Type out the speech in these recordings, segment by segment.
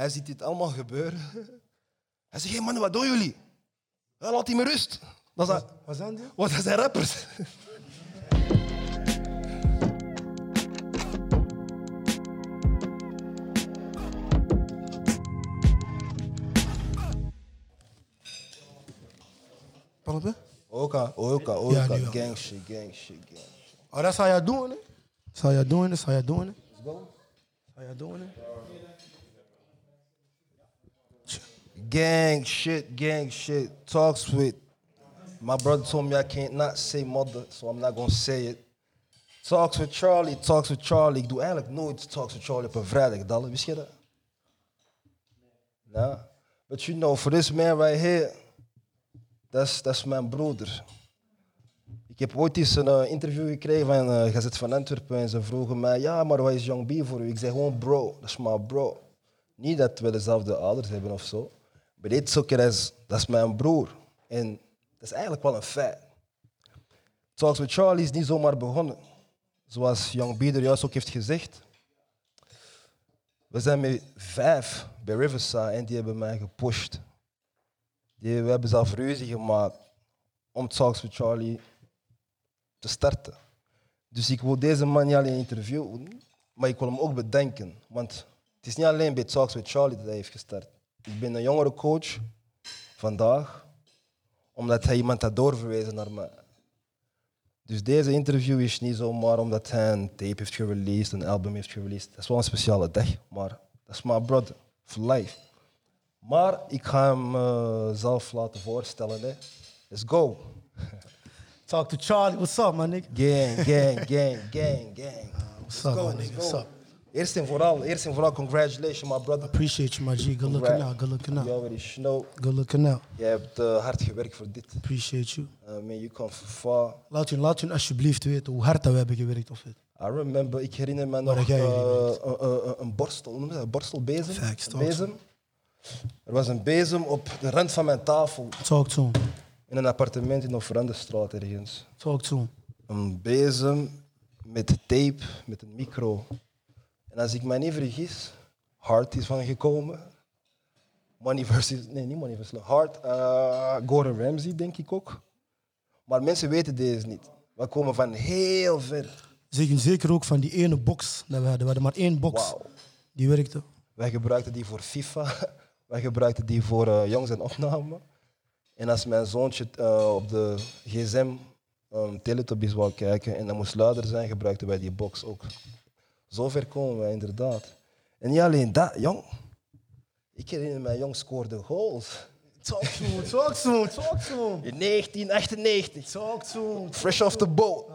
Hij ziet dit allemaal gebeuren. Hij zegt, hé mannen, wat doen jullie? Ja, laat die me rust. Dat zijn, Wat zijn die? wat, dat zijn rappers. Pardon? Oka, oka, Ja, oka. wel. gang shit, gang shit, gang. Oh, dat zou jij doen, hè? Zou jij doen? Zou jij doen. Zou jij doen, hè? Gang shit, gang shit. Talks with. My brother told me I can't not say mother, so I'm not gonna say it. Talks with Charlie, talks with Charlie. Ik doe eigenlijk nooit talks with Charlie op een vrijdag, Dalle. Wist je dat? Nou, but you know, for this man right here, dat is mijn broeder. Ik heb ooit eens een eh, interview gekregen van uh, Gazet van Antwerpen en ze vroegen mij, ja, maar wat is Young B voor u? Ik zeg gewoon bro, dat is mijn bro. Niet dat we dezelfde ouders hebben of zo, dit is dat is mijn broer. En dat is eigenlijk wel een feit. Talks with Charlie is niet zomaar begonnen. Zoals Young B er juist ook heeft gezegd. We zijn met vijf bij Riverside en die hebben mij gepusht. Die, we hebben zelf ruzie gemaakt om Talks with Charlie te starten. Dus ik wil deze man niet alleen interviewen, maar ik wil hem ook bedenken. Want het is niet alleen bij Talks with Charlie dat hij heeft gestart. Ik ben een jongere coach vandaag, omdat hij iemand had doorverwezen naar mij. Dus deze interview is niet zomaar omdat hij een tape heeft gereleased, een album heeft gereleased. Dat is wel een speciale dag, maar dat is my brother, for life. Maar ik ga hem eh, zelf laten voorstellen. Hè. Let's go. Talk to Charlie. What's up, man, nigga? Gang, gang, gang, gang, gang. What's up, go, my nigga? What's up? Eerst en vooral, eerst en vooral, congratulations, my brother. Appreciate you, my G. Good looking out. Good looking You out. already know. Good looking out. Jij hebt eh, hard gewerkt voor dit. Appreciate you. Uh, man, you come far. Laat je, laat je alsjeblieft weten hoe hard dat we hebben gewerkt. Of het. I remember, ik herinner me nog werkt? een, borstel, noem je dat? Een borstelbezem. Facts, Een bezem. Er was een bezem op de rand van mijn tafel Talk to him. in een appartement in Offerandestraat ergens. Talk to him. Een bezem met tape, met een micro. En als ik mij niet vergis, Hart is van gekomen. Money versus, nee, niet Money versus Hart. eh Gordon Ramsay, denk ik ook. Maar mensen weten deze niet. We komen van heel ver. Zeker, zeker ook van die ene box dat we hadden. We hadden maar één box die werkte. Wij gebruikten die voor FIFA. Wij gebruikten die voor eh, jongens en opname. En als mijn zoontje eh, op de gsm um, Teletubbies wou kijken en dat moest luider zijn, gebruikten wij die box ook. Zover komen wij inderdaad. En niet alleen dat, jong. Ik herinner mij, jong scoorde goals. Talk to him. Talk to him. Talk to him. In 1998. Talk to him. Fresh off the boat.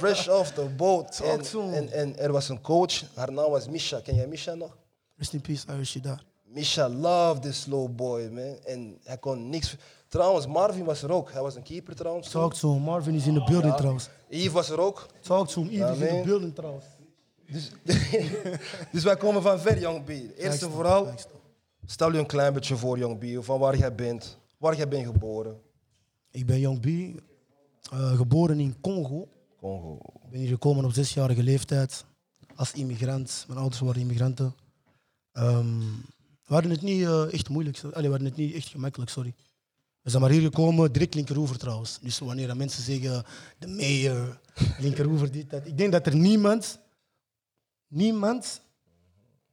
Fresh off the boat. Talk to him. En, en, en er was een coach, haar naam was Misha. Ken jij Misha nog? Rest in peace, Irish daar. Misha loved this slow boy, man. En hij kon niks... Trouwens, Marvin was er ook. Hij was een keeper trouwens. Talk to him. Marvin is in de building trouwens. Yves was er ook. Talk to him. Yves is in de building trouwens. Dus, dus wij komen van ver, Young B. Eerst en vooral, stel je een klein beetje voor, Young B. Van waar jij bent. Waar jij bent geboren. Ik ben Young B, eh, geboren in Congo. Congo. Ik ben hier gekomen op zesjarige leeftijd als immigrant. Mijn ouders waren immigranten. Ehm, we hadden het niet eh, echt moeilijk. Allee, we hadden het niet echt gemakkelijk, sorry. We zijn maar hier gekomen, direct linkeroever trouwens. Dus wanneer mensen zeggen, de mayor, linkeroever, dit, dat. Ik denk dat er niemand, niemand,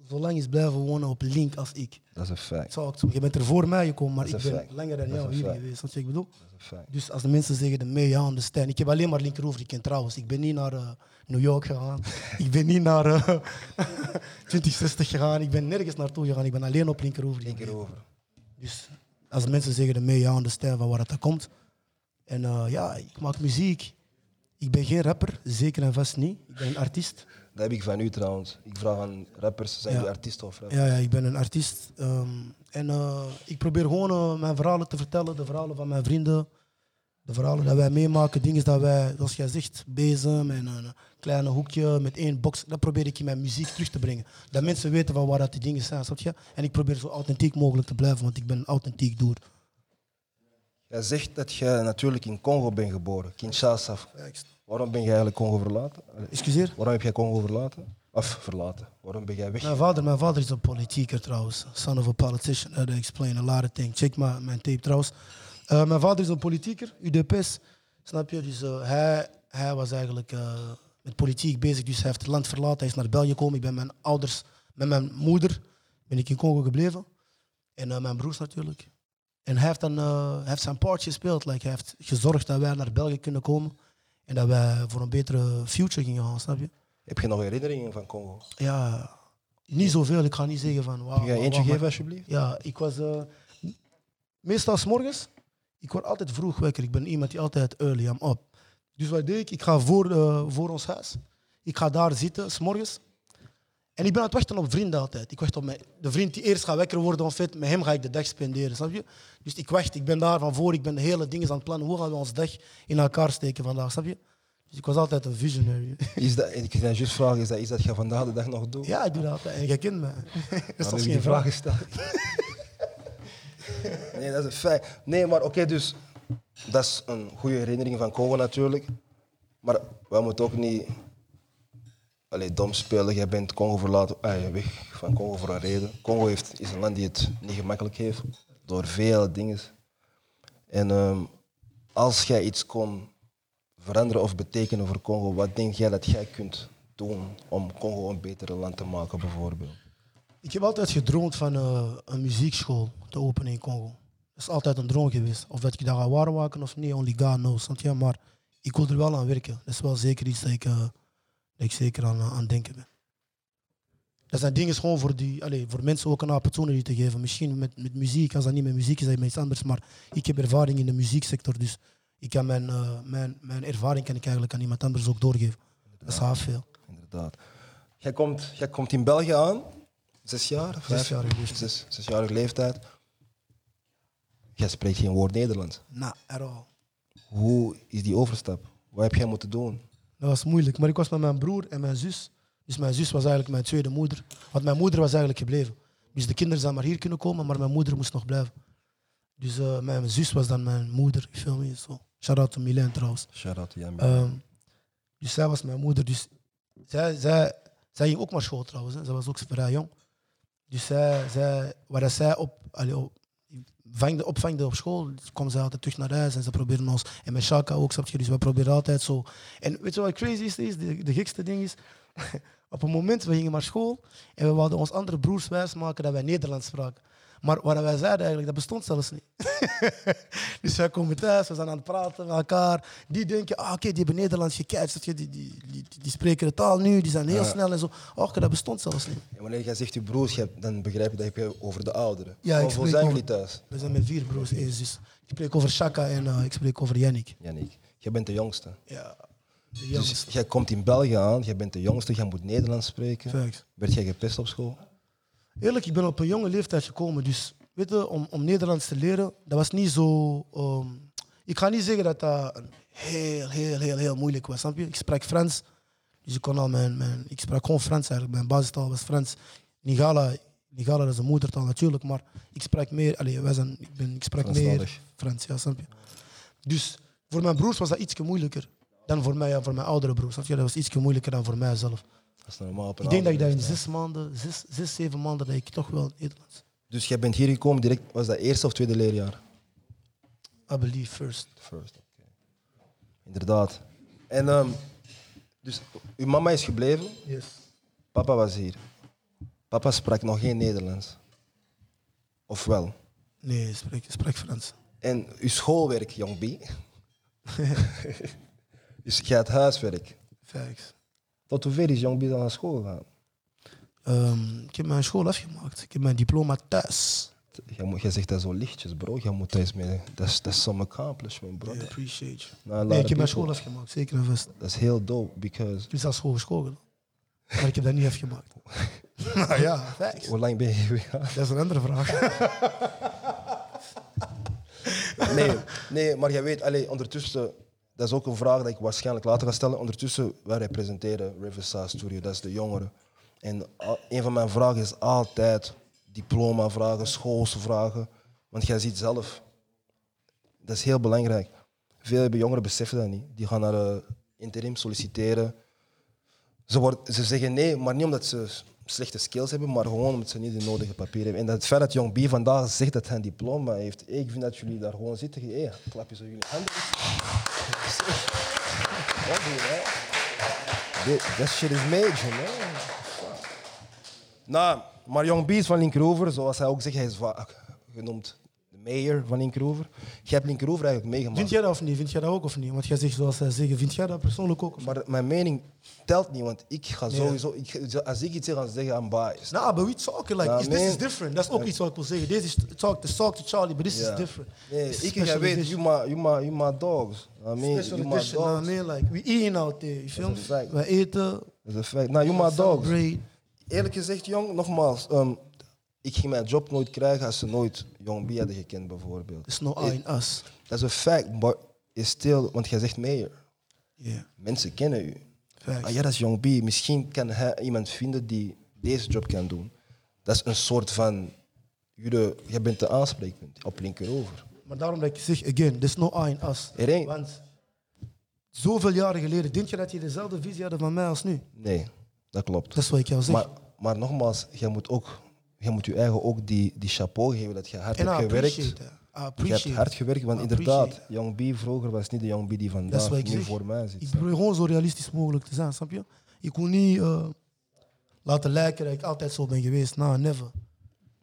zo lang is blijven wonen op link als ik. Dat is een to me. Je bent er voor mij gekomen, maar ik ben fact. langer dan jou hier fact. geweest. Wat ik bedoel? Dat is een fact. Dus als de mensen zeggen de mee, ja, understand. Ik heb alleen maar linkeroever gekend trouwens. Ik ben niet naar eh, New York gegaan. ik ben niet naar eh 2060 gegaan. Ik ben nergens naartoe gegaan. Ik ben alleen op linkeroever. Eén keer over. Dus als de mensen zeggen de mee, ja, understand van waar het komt. En eh, ja, ik maak muziek. Ik ben geen rapper, zeker en vast niet. Ik ben een artiest. Dat heb ik van u trouwens. Ik vraag aan rappers, zijn Ja. jullie artiesten of rappers? Ja, ja ik ben een artiest. Ehm, en eh, ik probeer gewoon eh, mijn verhalen te vertellen, de verhalen van mijn vrienden. De verhalen dat wij meemaken, dingen dat wij, zoals jij zegt, bezem en een kleine hoekje met één box. Dat probeer ik in mijn muziek terug te brengen. Dat mensen weten van waar dat die dingen zijn, snap je? En ik probeer zo authentiek mogelijk te blijven, want ik ben een authentiek doer. Jij zegt dat je natuurlijk in Congo bent geboren, Kinshasa. Waarom ben je eigenlijk Congo verlaten? Excuseer? Waarom heb jij Congo verlaten? Of verlaten. Waarom ben jij weg? Mijn vader, mijn vader is een politieker trouwens. Son of a politician. Uh, they explain a lot of things. Check my, mijn tape trouwens. Uh, mijn vader is een politieker, UDPS. Snap je? Dus uh, hij, hij was eigenlijk uh, met politiek bezig. Dus hij heeft het land verlaten. Hij is naar België gekomen. Ik ben met mijn ouders, met mijn moeder, ben ik in Congo gebleven. En mijn broers natuurlijk. En hij heeft, dan, hij heeft zijn part gespeeld. Like, hij heeft gezorgd dat wij naar België kunnen komen. En dat wij voor een betere future gingen gaan, snap je? Heb je nog herinneringen van Congo? Ja, niet zoveel. Ik ga niet zeggen van... Wow, Kun je eentje geven alsjeblieft? Ja, ik was... eh, meestal s morgens. Ik word altijd vroeg wekker. Ik ben iemand die altijd early, I'm up. Dus wat deed ik? Ik ga voor, eh, voor ons huis. Ik ga daar zitten, s morgens. En ik ben aan het wachten op vrienden altijd. Ik wacht op mijn, de vriend die eerst gaat wekker worden of fit. Met hem ga ik de dag spenderen, snap je? Dus ik wacht, ik ben daar van voor. Ik ben de hele dingen aan het plannen. Hoe gaan we ons dag in elkaar steken vandaag, snap je? Dus ik was altijd een visionary. Is dat, ik ga juist vragen, is dat iets dat je vandaag de dag nog doet? Ja, ik doe dat altijd. En jij kent me. Dat is geen vraag gesteld. nee, dat is een feit. Nee, maar oké, dus dat is een goede herinnering van Congo natuurlijk. Maar we moeten ook niet allee, dom spelen. Jij bent Congo verlaten, ah, weg van Congo voor een reden. Congo heeft, is een land die het niet gemakkelijk heeft, door vele dingen. En ehm, als jij iets kon veranderen of betekenen voor Congo, wat denk jij dat jij kunt doen om Congo een beter land te maken, bijvoorbeeld? Ik heb altijd gedroomd van eh, een muziekschool te openen in Congo. Dat is altijd een droom geweest. Of dat ik dat ga waarmaken of niet, only God knows. snap je? Maar ik wil er wel aan werken. Dat is wel zeker iets dat ik, eh, dat ik zeker aan, aan denken ben. Dat zijn dingen gewoon voor, die, allez, voor mensen ook een opportunity te geven. Misschien met, met muziek, als dat niet met muziek is, dat met iets anders. Maar ik heb ervaring in de muzieksector, dus ik kan mijn, eh, mijn, mijn ervaring kan ik eigenlijk aan iemand anders ook doorgeven. Dat is half veel. Inderdaad. Jij komt, jij komt in België aan, zes jaar? vijf- Zesjarige leeftijd. Zes, zesjarige leeftijd. Jij spreekt geen woord Nederlands. Nou, at all. Hoe is die overstap? Wat heb jij moeten doen? Dat was moeilijk, maar ik was met mijn broer en mijn zus. Dus mijn zus was eigenlijk mijn tweede moeder. Want mijn moeder was eigenlijk gebleven. Dus de kinderen zijn maar hier kunnen komen, maar mijn moeder moest nog blijven. Dus eh, mijn zus was dan mijn moeder. Feel me? So, shout out to Milan trouwens. Shout out to Jan. Ehm, dus zij was mijn moeder. Dus zij, zij, zij ging ook naar school trouwens. Hè. Zij was ook vrij jong. Dus zij, zij, waar zij op, allee, op, vangde, opvangde op school, kwam ze altijd terug naar huis en ze probeerden ons. En met Shaka ook, snap je? Dus we probeerden altijd zo. En weet je wat crazy is de, de gekste ding is. op een moment, we gingen naar school en we wilden ons andere broers wijsmaken dat wij Nederlands spraken. Maar wat wij zeiden eigenlijk, dat bestond zelfs niet. dus wij komen thuis, we zijn aan het praten met elkaar. Die denken, ah, oké, die hebben Nederlands gekijkt. Die, die, die, die, spreken de taal nu, die zijn heel Ja. snel en zo. Och, dat bestond zelfs niet. En wanneer jij zegt je broers, hebt- dan begrijp je dat je over de ouderen. Ja, ik spreek zijn jullie thuis? We zijn met vier broers, één zus. Ik spreek over Shaka en eh, ik spreek over Yannick. Yannick, jij bent de jongste. Ja, de Dus jongste. jij komt in België aan, jij bent de jongste, jij moet Nederlands spreken. Facts. Werd jij gepest op school? Eerlijk, ik ben op een jonge leeftijd gekomen. Dus weet je, om, om Nederlands te leren, dat was niet zo. ehm, ik ga niet zeggen dat dat heel, heel, heel, heel moeilijk was. Snap je? Ik sprak Frans. Dus ik kon al mijn, mijn. Ik sprak gewoon Frans eigenlijk. Mijn basistaal was Frans. Nigala, Nigala is een moedertaal natuurlijk, maar ik sprak meer. Allee, wij zijn, ik, ben, ik sprak meer. Frans, ja, snap je? Dus voor mijn broers was dat iets moeilijker dan voor mij en voor mijn oudere broers. Snap je? Dat was iets moeilijker dan voor mij zelf. Dat is normaal op een Ik denk dat ik daar in zes maanden, zes, zes, zeven maanden, dat ik toch wel Nederlands. Dus jij bent hier gekomen direct, was dat eerste of tweede leerjaar? I believe first. First, oké. Inderdaad. En ehm, dus uw mama is gebleven, Yes. papa was hier. Papa sprak nog geen Nederlands. Of wel? Nee, ik spreek, Frans. En uw schoolwerk, jong B. dus jij had huiswerk. Facts. Tot hoever is jong B dan naar school gegaan? Ehm, ik heb mijn school afgemaakt. Ik heb mijn diploma thuis. Jij, moet, jij zegt dat zo lichtjes, bro. Jij moet thuis mee. Dat is, dat is some accomplishment, bro. I appreciate you. Nou, Nee, ik heb mijn school afgemaakt, zeker en vast. Dat is heel dope, because... Ik heb zelfs school geschoten. Maar ik heb dat niet afgemaakt. nou ja, facts. Hoe lang ben je hier gegaan? Dat is een andere vraag. Nee, nee, maar jij weet, allee, ondertussen, dat is ook een vraag die ik waarschijnlijk later ga stellen. Ondertussen, wij representeren Riverside Studio, dat is de jongeren. En een van mijn vragen is altijd diploma-vragen, schoolse vragen. Want jij ziet zelf, dat is heel belangrijk. Veel jongeren beseffen dat niet. Die gaan naar de interim solliciteren. Ze, ze zeggen nee, maar niet omdat ze slechte skills hebben, maar gewoon omdat ze niet de nodige papieren hebben. En dat het feit dat Young B vandaag zegt dat hij een diploma heeft, ik vind dat jullie daar gewoon zitten. Hé, klap je zo jullie handen. That shit is major, man. Nou, maar Young B van Linkeroever, zoals hij ook zegt, hij is vaak genoemd mayor van Linkeroever. Je hebt Linkeroever eigenlijk meegemaakt. Vind jij dat of niet? Vind jij dat ook of niet? Want jij zegt zoals zij zeggen, vind jij dat persoonlijk ook? Maar mijn mening telt niet, want ik ga sowieso... Ik, als ik iets zeg, ga zeggen, I'm biased. Nah, but we talking like, is, this is different. Dat is ook iets wat ik wil zeggen. Deze is talk, to talk to Charlie, but this is different. Nee, This ik en jij special weet, you my, you, my, you my dogs. I mean, Special you my edition, nah, dogs. man, like, we eating out there, you feel me? fact. We eten, Dat is een feit. Nou, you my dogs. Eerlijk gezegd, jong, nogmaals. ehm, ik ging mijn job nooit krijgen als ze nooit Young B hadden gekend, bijvoorbeeld. There's no I in us. Dat is een fact, maar is still... Want jij zegt mayor. Yeah, Mensen kennen u. facts. Ah, ja, dat is Young B. Misschien kan hij iemand vinden die deze job kan doen. Dat is een soort van... Jullie, jij bent de aanspreekpunt op linkerover. Maar daarom dat ik zeg, again, there's no I in us. Er. Want zoveel jaren geleden, denk je dat je dezelfde visie had van mij als nu? Nee, dat klopt. Dat is wat ik jou zeg. Maar, maar nogmaals, jij moet ook... Jij moet je eigen ook die, die chapeau geven dat je hard en hebt gewerkt. Je hebt hard gewerkt, want inderdaad, Young B vroeger was niet de Young B die Dat is vandaag nu zeg. voor mij zit. Ik probeer gewoon zo realistisch mogelijk te zijn, snap je? Ik wil niet eh, laten lijken dat ik altijd zo ben geweest. Nou, never.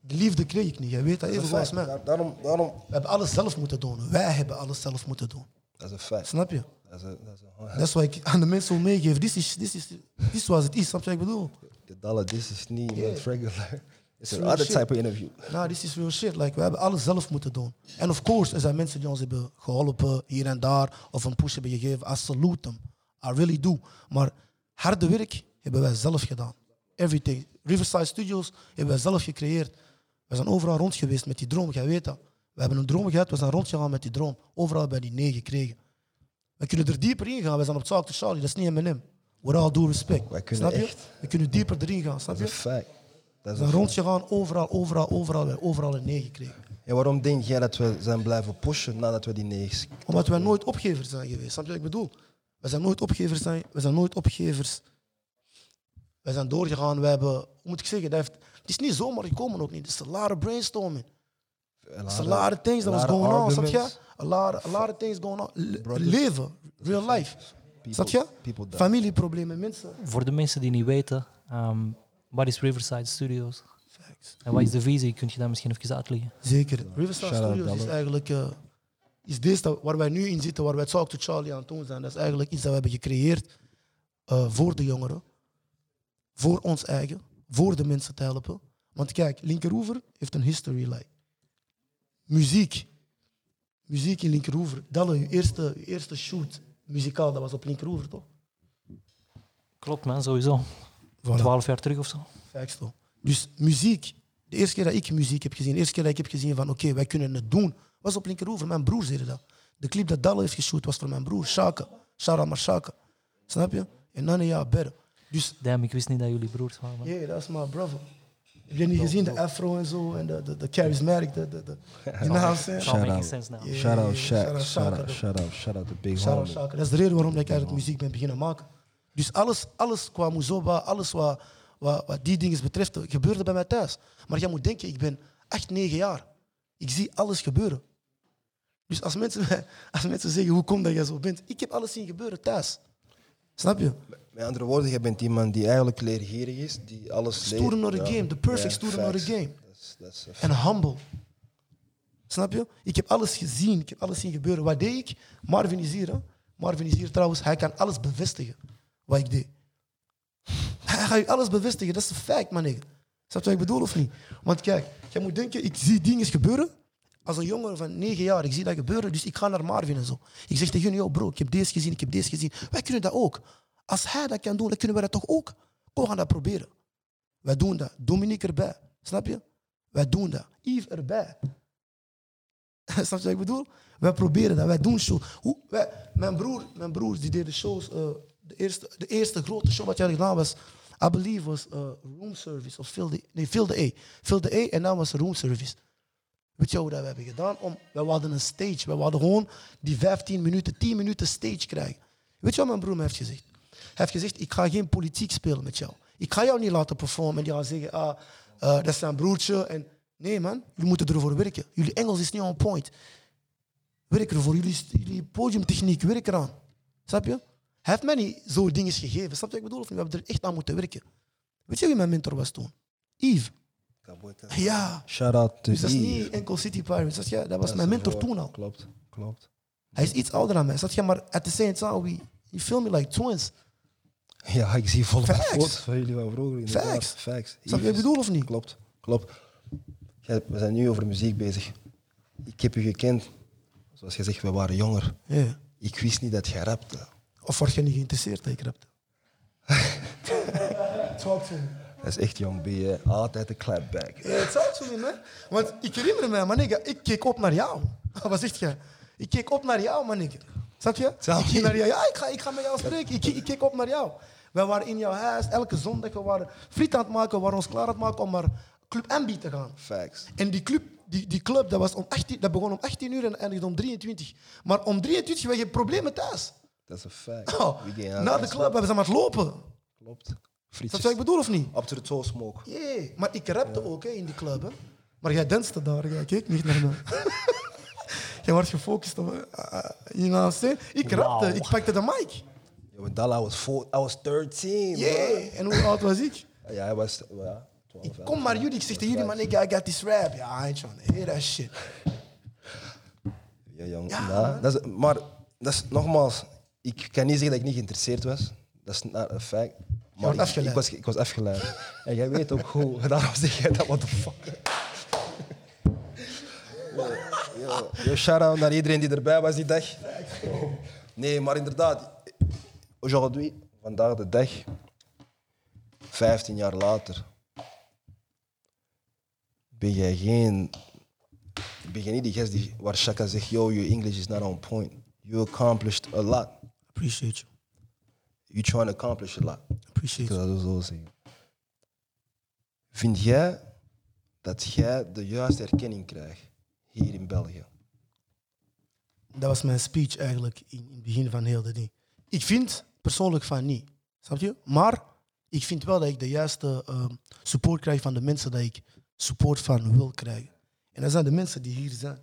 De liefde kreeg ik niet. Jij weet dat even feit. mij. Daar- Daarom, daarom, We hebben alles zelf moeten doen. Wij hebben alles zelf moeten doen. dat is een feit. Snap je? Dat is een, dat is een, Dat is wat ik aan de mensen wil meegeven. Dit is, dit is, dit is zoals het is. Snap je wat ik bedoel? this is niet Yeah. met regular. It's Real shit. type of interview. Nou, dit is real shit. Like, we hebben alles zelf moeten doen. En of course, er zijn mensen die ons hebben geholpen hier en daar. Of een push hebben gegeven. I salute them. I really do. Maar harde werk hebben wij zelf gedaan. Everything. Riverside Studios hebben wij zelf gecreëerd. We zijn overal rond geweest met die droom. Jij weet dat. We hebben een droom gehad. We zijn rondgegaan met die droom. Overal hebben we die nee gekregen. We kunnen er dieper in gaan. We zijn op Talk to Charlie. Dat is niet M&M. With all due respect. Wij kunnen snap je? echt. We kunnen dieper erin gaan. Snap Dat je? is een feit. Dat We is een feit. rondgegaan. Overal, overal, overal. We hebben overal een nee gekregen. En waarom denk jij dat we zijn blijven pushen nadat we die negens... Omdat wij nooit opgevers zijn geweest. Snap je wat ik bedoel? We zijn nooit opgevers zijn. We zijn nooit opgevers. We zijn doorgegaan. We hebben, hoe moet ik zeggen, dat heeft, het is niet zomaar gekomen ook niet. Het is een lot of brainstorming. It's a lot of things that was going on, snap je? A lot, a lot of things going on. Le-. Leven, real life. Snap je? Familieproblemen, mensen. Voor de mensen die niet weten, ehm, wat is Riverside Studios? Facts. En wat is de visie? Kun je dat misschien even uitleggen? Zeker. Riverside Shout Studios is eigenlijk eh, is deze dat- waar wij nu in zitten, waar wij Talk to Charlie aan het doen zijn. Dat is eigenlijk iets dat we hebben gecreëerd eh, voor de jongeren, voor ons eigen, voor de mensen te helpen. Want kijk, Linkeroever heeft een history. Like. Muziek. Muziek in Linkeroever. Dalle, je eerste, je eerste shoot muzikaal, dat was op Linkeroever, toch? Klopt, man, sowieso. Voilà. Twaalf jaar terug of zo. Facts toch. Dus muziek, de eerste keer dat ik muziek heb gezien, de eerste keer dat ik heb gezien van oké, wij kunnen het doen, was op Linkeroever. Mijn broer zei dat. De clip dat Dalle heeft geshoot was voor mijn broer, Shaka. Shara maar Shaka. Snap je? En dan een jaar better. Dus, Damn, ik wist niet dat jullie broers waren. yeah, dat is my brother. Heb je niet gezien, de afro en zo, en de, de, de charismatic, de, de, de, you know what I'm saying? It's all making out. sense now. Yeah. Shout out Shout Shaq. out Shout Shaka. out, shout out, shout out the big Shout out homie. Shaka. Dat is de reden waarom ik eigenlijk muziek ben beginnen maken. Dus alles, alles qua Muzoba, alles wat, wat, wat die dingen betreft, gebeurde bij mij thuis. Maar jij moet denken, ik ben 8, 9 jaar. Ik zie alles gebeuren. Dus als mensen, mij- als mensen zeggen, hoe komt dat jij zo bent? Ik heb alles zien gebeuren thuis. Snap je? Met andere woorden, je bent iemand die eigenlijk leergierig is, die alles leert. Student of the game, the perfect of the facts. game. En humble. Snap je? Ik heb alles gezien, ik heb alles zien gebeuren. Wat deed ik? Marvin is hier. Hè? Marvin is hier trouwens, hij kan alles bevestigen wat ik deed. Hij gaat je alles bevestigen, dat is een fact, man. Snap je wat ik bedoel of niet? Want kijk, jij moet denken, ik zie dingen gebeuren. Als een jongen van 9 jaar, ik zie dat gebeuren, dus ik ga naar Marvin en zo. Ik zeg tegen jou, bro, ik heb deze gezien, ik heb deze gezien. Wij kunnen dat ook. Als hij dat kan doen, dan kunnen wij dat toch ook? Kom, gaan dat proberen. Wij doen dat. Dominique erbij. Snap je? Wij doen dat. Yves erbij. Snap je wat ik bedoel? Wij proberen dat. Wij doen show. Hoe, wij, mijn, broer, mijn broers die deden shows. eh, de, eerste, de eerste grote show wat jij gedaan was, I believe was eh, room service. Of Phil de, nee, Phil de E. Phil de E en dan was room service. Weet je hoe dat we hebben gedaan? Om, wij hadden een stage. We hadden gewoon die 15 minuten, 10 minuten stage krijgen. Weet je wat mijn broer heeft gezegd? Hij heeft gezegd, ik ga geen politiek spelen met jou. Ik ga jou niet laten performen en die gaan zeggen, ah, eh, dat is zijn broertje. En, nee man, jullie moeten ervoor werken. Jullie Engels is niet on point. Werk ervoor. Jullie, jullie podiumtechniek, werk eraan. Snap je? Hij heeft mij niet zo dingen gegeven. Snap je wat ik bedoel? Of niet? We hebben er echt aan moeten werken. Weet je wie mijn mentor was toen? Yves. Ja. Shout out to Dus dat is niet enkel City Pirates. Dat, is- ja, dat was mijn mentor toen al. Klopt, klopt. Hij is iets ouder dan mij. Snap je? Maar at the same time, we, you feel me like twins. Ja, ik zie volop foto's van jullie van vroeger. inderdaad. Facts. Facts. Snap je wat ik bedoel of niet? Klopt, klopt. Ja, we zijn nu over muziek bezig. Ik heb je gekend. Zoals je zegt, we waren jonger. Ja. Ik wist niet dat je rapte. Of word je niet geïnteresseerd dat ik rapte? Talk to me. Dat is echt jong B, hè. Altijd een clapback. Ja, to me, man. Want ik herinner me, man, ik keek op naar jou. Wat zegt je? Ik keek op naar jou, man. Snap je? Ik keek naar jou. Ja, ik ga, ik ga met jou spreken. Ik, keek- ik keek op naar jou. We waren in jouw huis elke zondag. We waren friet aan het maken. We waren ons klaar aan het maken om naar Club MB te gaan. Facts. En die club, die, die club dat, was om 18, dat begon om 18 uur en eindigde om 23. Maar om 23 had je problemen thuis. Dat is een fact. Oh, na de club hebben ze maar het lopen. Klopt. Frietjes. je wat ik bedoel of niet? Up to the toe smoke. Yeah. Maar ik rapte ook hè, in die club. Hè. Maar jij danste daar. Jij keek niet naar me. jij was gefocust op... Uh? Ik rapte. Ik pakte de mic. Yo, Dalla, I was, four, I was 13. bro. Yeah. En hoe oud was ik? Ja, hij was ja, 12. Ik kom naar jullie. Ik zeg tegen jullie, man, nigga, I got this rap. Ja, I trying to hear that shit. Ja, jong. Ja, dat is, maar dat is, nogmaals, ik kan niet zeggen dat ik niet geïnteresseerd was. Dat is not a fact. Maar ik, ik, was, ik was afgeleid. en jij weet ook hoe. Daarom zeg jij dat, what the fuck. Yo, yo, shout-out naar iedereen die erbij was die dag. Nee, maar inderdaad. Aujourd'hui, vandaag de dag, 15 jaar later, ben jij geen ben je niet die gast die, waar Shaka zegt, yo, your English is not on point. You accomplished a lot. Appreciate you. You trying to accomplish a lot. Appreciate Ik you. zou dat zo zeggen. Vind jij dat jij de juiste erkenning krijgt hier in België? Dat was mijn speech eigenlijk in, in het begin van heel de ding. Ik vind persoonlijk van niet. Snap je? Maar ik vind wel dat ik de juiste ehm, support krijg van de mensen dat ik support van wil krijgen. En dat zijn de mensen die hier zijn.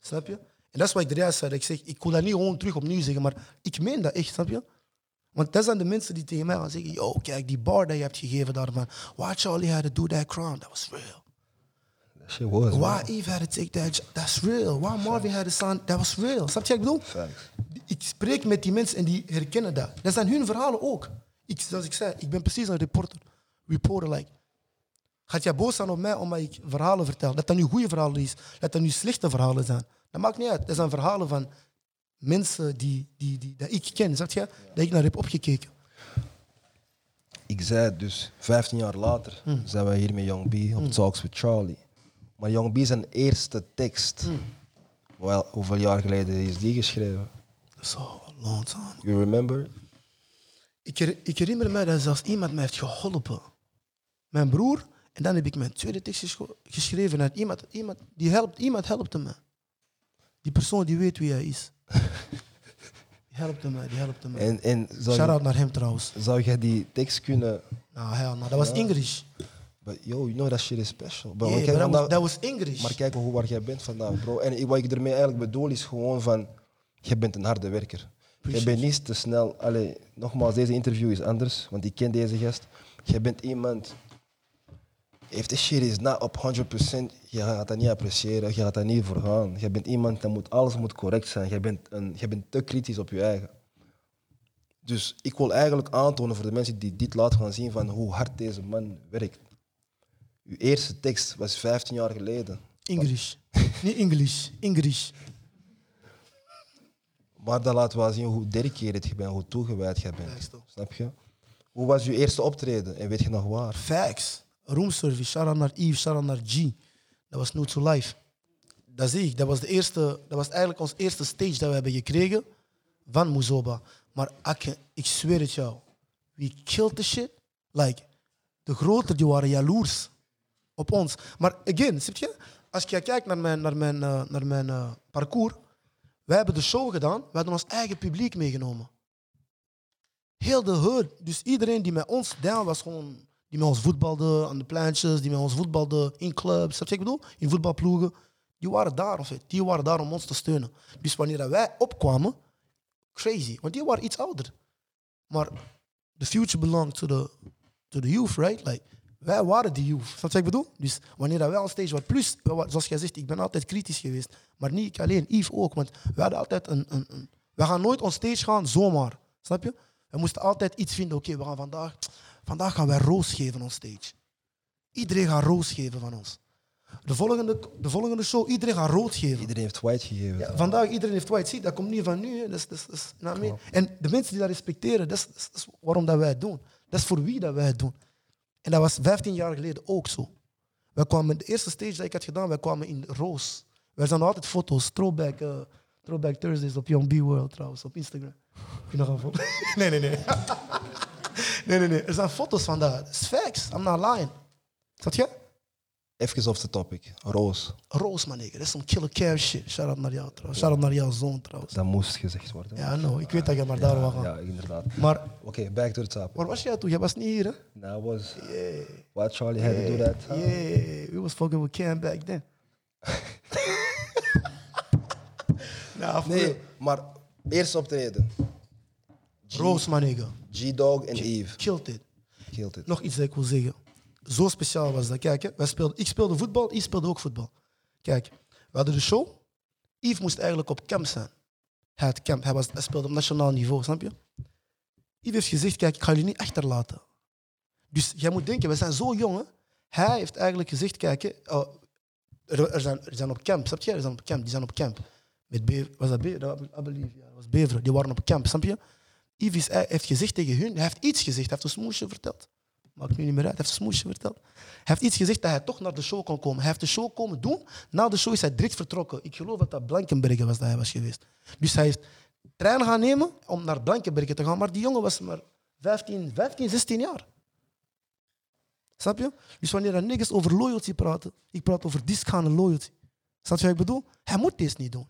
Snap je? En dat is wat ik eruit zei. Ik zeg, ik wil dat niet gewoon terug opnieuw zeggen, maar ik meen dat echt, snap je? Want dat zijn de mensen die tegen mij gaan zeggen, yo, kijk, die bar dat je hebt gegeven daar, man. Why Charlie had to do that crown, that was real. Dat shit was, Why man. Eve had to take that, that's real. Why Marvin had to sign, that was real. Snap je wat ik bedoel? Facts. Ik spreek met die mensen en die herkennen dat. Dat zijn hun verhalen ook. Ik, zoals ik zei, ik ben precies een reporter. Reporter, like. Gaat jij boos zijn op mij omdat ik verhalen vertel? Dat dat nu goede verhalen is, dat dat nu slechte verhalen zijn. Dat maakt niet uit. Dat zijn verhalen van mensen die, die, die, dat ik ken, snap je? Dat ik naar heb opgekeken. Ik zei dus, 15 jaar later zijn we hier met Young B op Talks with Charlie. Maar Young B zijn eerste tekst, wel, hoeveel jaar geleden is die geschreven? Een long time. You remember? Ik, her- ik herinner me dat zelfs iemand mij heeft geholpen. Mijn broer. En dan heb ik mijn tweede tekst geschreven. En iemand, iemand, die helpt, iemand helpte me. Die persoon die weet wie hij is. Die helpte me, die helpte me. En, en Shout-out naar hem trouwens. zou jij die tekst kunnen... Nou, hell, no, dat was English. But yo, you know that shit is special. But Yeah, kijk but that, was, was English. Maar kijk hoe waar jij bent vandaag, bro. En wat ik ermee eigenlijk bedoel is gewoon van... Je bent een harde werker. Je bent niet te snel... Allee, nogmaals, deze interview is anders, want ik ken deze gast. Je bent iemand... If shit is not op 100%, je gaat dat niet appreciëren, je gaat daar niet voor gaan. Je bent iemand, dat moet, alles moet correct zijn. Je bent, een, je bent te kritisch op je eigen. Dus ik wil eigenlijk aantonen voor de mensen die dit laten gaan zien van hoe hard deze man werkt. Uw eerste tekst was 15 jaar geleden. English. Niet English, English. Maar dat laat wel zien hoe dedicated je bent, hoe toegewijd je bent. Snap je? Hoe was je eerste optreden en weet je nog waar? Facts. Roomservice. Shout-out naar Yves, shout-out naar G. Dat was Nooit to Life. Dat zie ik. Dat was, de eerste, dat was eigenlijk ons eerste stage dat we hebben gekregen van Muzoba. Maar ik, ik zweer het jou. We killed the shit. Like, de groter die waren jaloers op ons. Maar again, zie je? Als je kijkt naar mijn, naar mijn, eh, naar mijn eh, parcours. Wij hebben de show gedaan. We hadden ons eigen publiek meegenomen. Heel de hood. Dus iedereen die met ons down was gewoon... Die met ons voetbalde aan de plantjes, die met ons voetbalde in clubs, wat ik bedoel? In voetbalploegen. Die waren daar, of. Die waren daar om ons te steunen. Dus wanneer wij opkwamen, crazy. Want die waren iets ouder. Maar the future belongs to the, to the youth, right? Like, wij waren die youth. Snap je wat ik bedoel? Dus wanneer wij al stage waren, plus, wij zoals jij zegt, ik ben altijd kritisch geweest. Maar niet ik alleen, Yves ook. Want we hadden altijd een, een, een... We gaan nooit on stage gaan zomaar. Snap je? We moesten altijd iets vinden. Oké, we gaan vandaag... Vandaag gaan wij roos geven on stage. Iedereen gaat roos geven van ons. De volgende, de volgende show, iedereen gaat rood geven. Iedereen heeft white gegeven. Ja, vandaag iedereen heeft white. Zie, dat komt niet van nu. hè. Dat is, dat is, dat is- nou. En de mensen die dat respecteren, dat is, dat is- waarom dat wij het doen. Dat is voor wie dat wij het doen. En dat was 15 jaar geleden ook zo. Wij kwamen, de eerste stage dat ik had gedaan, wij kwamen in Roos. Wij zijn altijd foto's, throwback, eh, throwback Thursdays op Young B World trouwens, op Instagram. Heb je nog een foto? nee, nee, nee. Nee, nee, nee. Er zijn foto's van dat. Is facts. I'm not lying. Zat je? Even off the topic. Roos, Roos, man, nigga. Dat is some killer care shit. Shout out naar jou trouwens. Shout out naar jouw zoon trouwens. dat moest gezegd worden. Ja, no, ik weet dat je maar daar gaan. Ja, inderdaad. Maar Oké, back to the topic. waar was jij toen? Jij was niet hier, hè? That was Yeah. why Charlie had to do that. Yeah, we was fucking with Cam back then. nou, Nee, maar eerst optreden. Roos, man, nigga. G-Dog en Eve. Killed it. Killed it. Nog iets dat ik wil zeggen. Zo speciaal was dat. Kijk, hè, wij speelden, ik speelde voetbal, Yves speelde ook voetbal. Kijk, we hadden de show. Yves moest eigenlijk op camp zijn. Hij, had camp, hij, was, hij speelde op nationaal niveau, snap je? Yves heeft gezegd, kijk, ik ga jullie niet achterlaten. Dus jij moet denken, we zijn zo jong. Hè? Hij heeft eigenlijk gezegd, kijk, hè, oh, er, er, zijn, er zijn op camp, snap je? Er zijn op camp, die zijn op camp. Met Bever, was dat Bever? Dat was Beveren. Die waren op camp, snap je? Yves heeft gezegd tegen hun, hij heeft iets gezegd, hij heeft een smoesje verteld. Maakt nu niet meer uit, hij heeft een smoesje verteld. Hij heeft iets gezegd dat hij toch naar de show kon komen. Hij heeft de show komen doen. Na de show is hij direct vertrokken. Ik geloof dat dat Blankenbergen was dat hij was geweest. Dus hij heeft trein gaan nemen om naar Blankenbergen te gaan. Maar die jongen was maar 15, 15 16 jaar. Snap je? Dus wanneer er niggas over loyalty praten, ik praat over discount loyalty. Snap je wat ik bedoel? Hij moet deze niet doen.